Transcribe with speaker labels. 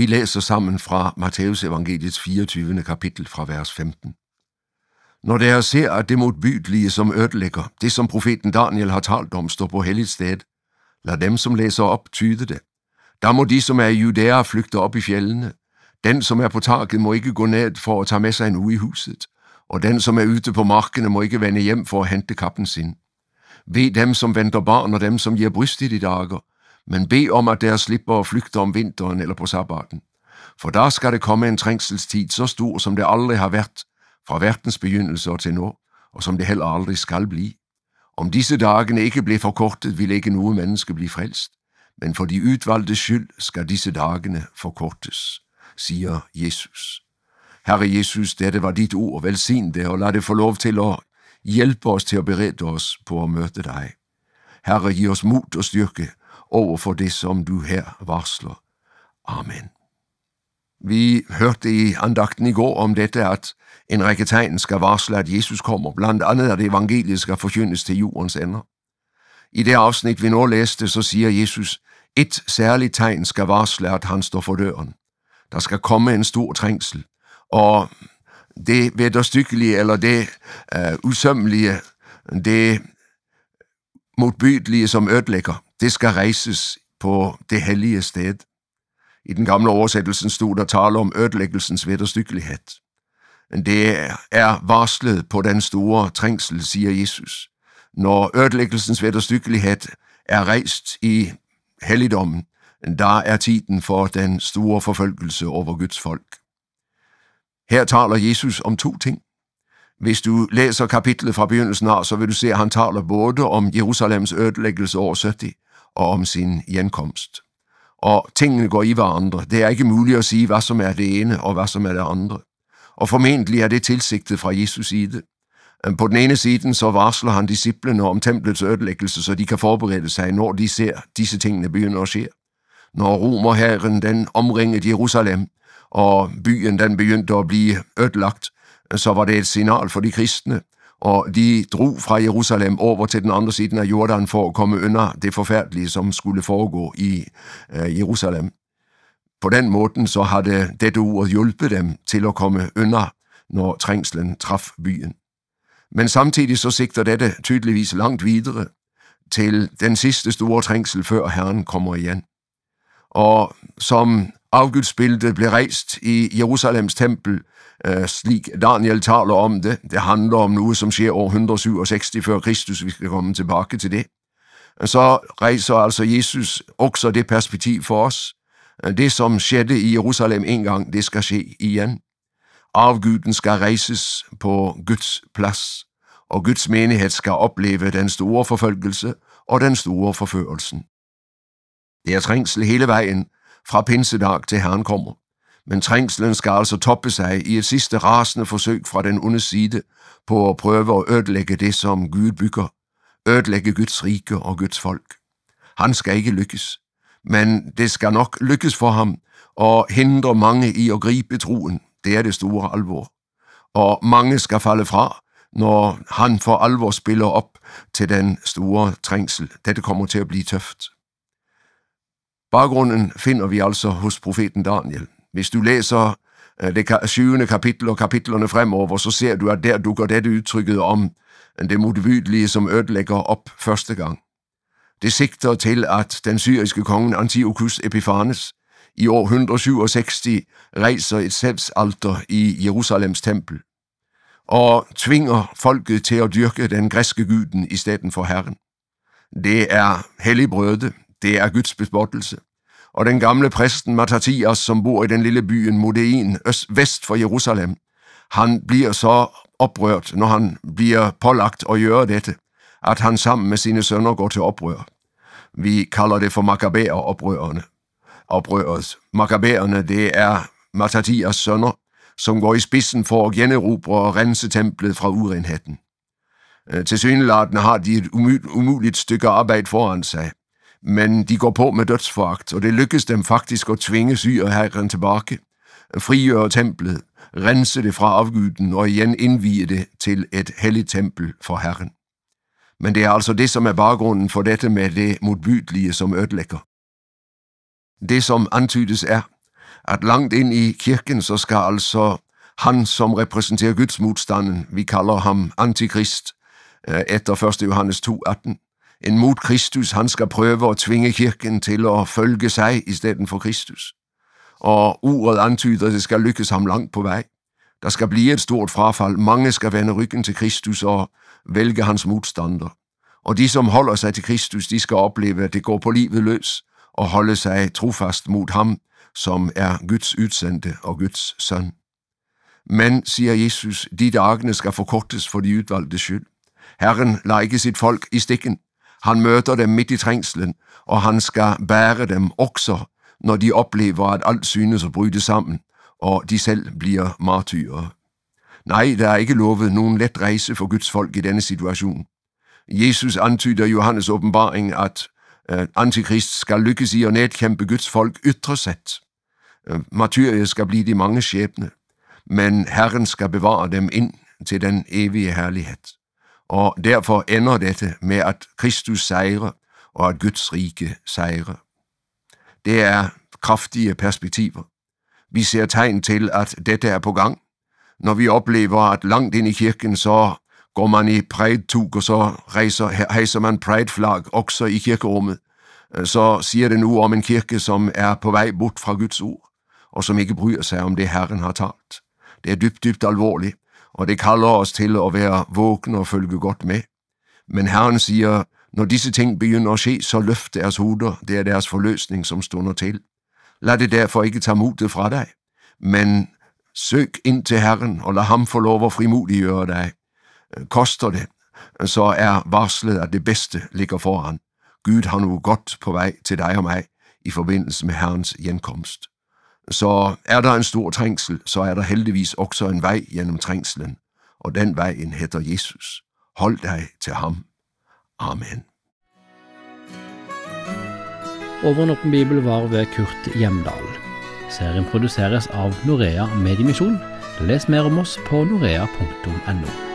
Speaker 1: Vi læser sammen fra Matteus evangeliets 24. kapitel fra vers 15. Når der ser, at det modbydelige, som ødelægger, det som profeten Daniel har talt om, står på helligt sted, lad dem, som læser op, tyde det. Der må de, som er i Judæa, flygte op i fjellene. Den, som er på taket, må ikke gå ned for at tage med sig en uge i huset, og den, som er ute på markene, må ikke vende hjem for at hente kappen sin. Ved dem, som venter barn, og dem, som giver bryst i de dager, men bed om, at der slipper at flygte om vinteren eller på sabbaten. For der skal det komme en trængselstid så stor, som det aldrig har været, fra verdens begyndelse og til nu, og som det heller aldrig skal blive. Om disse dagene ikke blev forkortet, ville ikke nogen menneske blive frelst, men for de udvalgte skyld skal disse dagene forkortes, siger Jesus. Herre Jesus, dette var dit ord, velsign det, og lad det få lov til at hjælpe os til at berede os på at møde dig. Herre, giv os mod og styrke over for det, som du her varsler. Amen. Vi hørte i andagten i går om dette, at en række tegn skal varsle, at Jesus kommer, blandt andet at evangeliet skal forkyndes til jordens ender. I det afsnit, vi nu læste, så siger Jesus, et særligt tegn skal varsle, at han står for døren. Der skal komme en stor trængsel, og det vederstykkelige, eller det øh, usømmelige, det modbydelige, som ødelægger, det skal rejses på det hellige sted. I den gamle oversættelsen stod der tale om ødelæggelsens vederstykkelighed. Det er varslet på den store trængsel, siger Jesus. Når ødelæggelsens vederstykkelighed er rejst i helligdommen, der er tiden for den store forfølgelse over Guds folk. Her taler Jesus om to ting. Hvis du læser kapitlet fra begyndelsen af, så vil du se, at han taler både om Jerusalems ødelæggelse år 70 og om sin hjemkomst. Og tingene går i hverandre. Det er ikke muligt at sige, hvad som er det ene og hvad som er det andre. Og formentlig er det tilsigtet fra Jesus side. Øhm, på den ene side så varsler han disciplene om templets ødelæggelse, så de kan forberede sig, når de ser disse tingene begynder at ske. Når romerherren den omringede Jerusalem, og byen den begyndte at blive ødelagt, så var det et signal for de kristne, og de drog fra Jerusalem over til den andre siden af Jordan for at komme under det forfærdelige, som skulle foregå i øh, Jerusalem. På den måde så havde dette ord hjulpet dem til at komme under, når trængslen traf byen. Men samtidig så sigter dette tydeligvis langt videre til den sidste store trængsel, før Herren kommer igen. Og som afgudsbilledet blev rejst i Jerusalems tempel, øh, slik Daniel taler om det. Det handler om noget, som sker år 167 før Kristus, vi skal komme tilbage til det. Så rejser altså Jesus også det perspektiv for os. Eh, det, som skete i Jerusalem en gang, det skal ske igen. Afguden skal rejses på Guds plads, og Guds menighed skal opleve den store forfølgelse og den store forførelsen. Det er trængsel hele vejen, fra pinsedag til Herren kommer. Men trængslen skal altså toppe sig i et sidste rasende forsøg fra den onde side på at prøve at ødelægge det, som Gud bygger. Ødelægge Guds rike og Guds folk. Han skal ikke lykkes, men det skal nok lykkes for ham og hindre mange i at gribe troen. Det er det store alvor. Og mange skal falde fra, når han for alvor spiller op til den store trængsel. Dette kommer til at blive tøft. Baggrunden finder vi altså hos profeten Daniel. Hvis du læser øh, det syvende kapitel og kapitlerne fremover, så ser du, at der dukker dette udtrykket om øh, det modbydelige, som ødelægger op første gang. Det sigter til, at den syriske kongen Antiochus Epiphanes i år 167 rejser et selvsalter i Jerusalems tempel og tvinger folket til at dyrke den græske guden i stedet for Herren. Det er helligbrøde, det er Guds bespottelse. Og den gamle præsten Mattathias, som bor i den lille byen Modein, øst, vest for Jerusalem, han bliver så oprørt, når han bliver pålagt at gøre dette, at han sammen med sine sønner går til oprør. Vi kalder det for Makkabæer-oprørerne. Oprøret. Makkabæerne, det er Mattathias sønner, som går i spidsen for at generobre og rense templet fra urenheden. Øh, til synlærdende har de et umuligt stykke arbejde foran sig men de går på med dødsforagt, og det lykkes dem faktisk at tvinge syreherren tilbage, frigøre templet, rense det fra afgyden og igen indvige det til et helligt tempel for Herren. Men det er altså det, som er baggrunden for dette med det modbydelige, som ødelægger. Det, som antydes er, at langt ind i kirken, så skal altså han, som repræsenterer Guds modstanden, vi kalder ham antikrist, øh, efter 1. Johannes 2,18. En mod Kristus, han skal prøve at tvinge kirken til at følge sig i stedet for Kristus. Og ordet antyder, at det skal lykkes ham langt på vej. Der skal blive et stort frafald. Mange skal vende ryggen til Kristus og vælge hans modstander. Og de, som holder sig til Kristus, de skal opleve, at det går på livet løs og holde sig trofast mod ham, som er Guds udsendte og Guds søn. Men, siger Jesus, de dagene skal forkortes for de udvalgte skyld. Herren lader ikke sit folk i stikken. Han møter dem midt i trængslen, og han skal bære dem også, når de oplever, at alt synes at bryde sammen, og de selv bliver martyrer. Nej, der er ikke lovet nogen let rejse for Guds folk i denne situation. Jesus antyder i Johannes åbenbaring, at øh, antikrist skal lykkes i at nedkæmpe Guds folk ytre set. Øh, martyriet skal blive de mange skæbne, men Herren skal bevare dem ind til den evige herlighed. Og derfor ender dette med, at Kristus sejrer, og at Guds rike sejrer. Det er kraftige perspektiver. Vi ser tegn til, at dette er på gang. Når vi oplever, at langt ind i kirken, så går man i pride og så rejser, hejser man pride-flag også i kirkerummet. Så siger det nu om en kirke, som er på vej bort fra Guds ord, og som ikke bryr sig om det, Herren har talt. Det er dybt, dybt alvorligt, og det kalder os til at være vågne og følge godt med. Men Herren siger, når disse ting begynder at ske, så løft deres hoveder, det er deres forløsning, som stunder til. Lad det derfor ikke tage modet fra dig, men søg ind til Herren, og lad ham få lov at frimodiggøre dig. Koster det, så er varslet, at det bedste ligger foran. Gud har nu godt på vej til dig og mig i forbindelse med Herrens genkomst. Så er der en stor trængsel, så er der heldigvis også en vej gennem trængslen, og den vejen hedder Jesus. Hold dig til ham. Amen.
Speaker 2: Over en bibel var ved Kurt Hjemdal. Serien produseres av Norea Mediemisjon. Les mer om oss på norea.no.